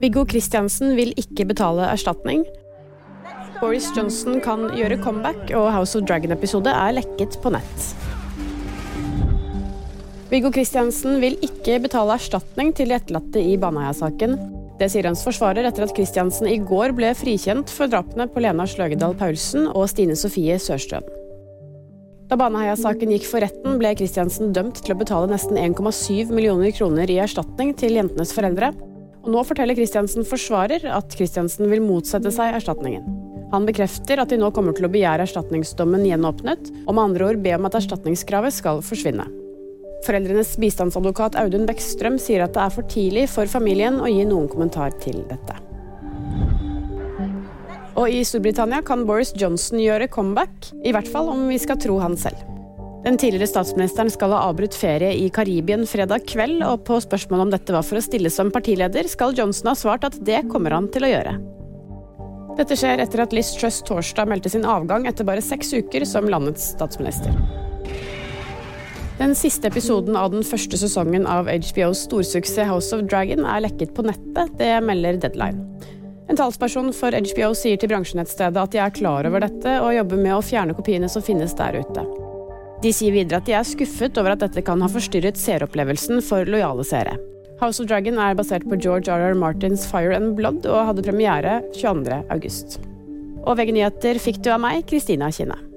Viggo Kristiansen vil ikke betale erstatning. Boris Johnson kan gjøre comeback, og House of Dragon-episode er lekket på nett. Viggo Kristiansen vil ikke betale erstatning til de etterlatte i Baneheia-saken. Det sier hans forsvarer etter at Kristiansen i går ble frikjent for drapene på Lena Sløgedal Paulsen og Stine Sofie Sørstrøm. Da Baneheia-saken gikk for retten, ble Kristiansen dømt til å betale nesten 1,7 millioner kroner i erstatning til jentenes foreldre. Og nå forteller Kristiansen forsvarer at Kristiansen vil motsette seg erstatningen. Han bekrefter at de nå kommer til å begjære erstatningsdommen gjenåpnet, og med andre ord be om at erstatningskravet skal forsvinne. Foreldrenes bistandsadvokat Audun Bekkstrøm sier at det er for tidlig for familien å gi noen kommentar til dette. Og i Storbritannia kan Boris Johnson gjøre comeback, i hvert fall om vi skal tro han selv. Den tidligere statsministeren skal ha avbrutt ferie i Karibien fredag kveld, og på spørsmål om dette var for å stille som partileder, skal Johnson ha svart at det kommer han til å gjøre. Dette skjer etter at Liz Truss torsdag meldte sin avgang etter bare seks uker som landets statsminister. Den siste episoden av den første sesongen av HBOs storsuksess House of Dragon er lekket på nettet, det melder Deadline. En talsperson for HBO sier til bransjenettstedet at de er klar over dette og jobber med å fjerne kopiene som finnes der ute. De sier videre at de er skuffet over at dette kan ha forstyrret seeropplevelsen for lojale seere. House of Dragon er basert på George R.R. Martins Fire and Blood og hadde premiere 22.8. Og VG-nyheter fikk du av meg, Kristina Kinne.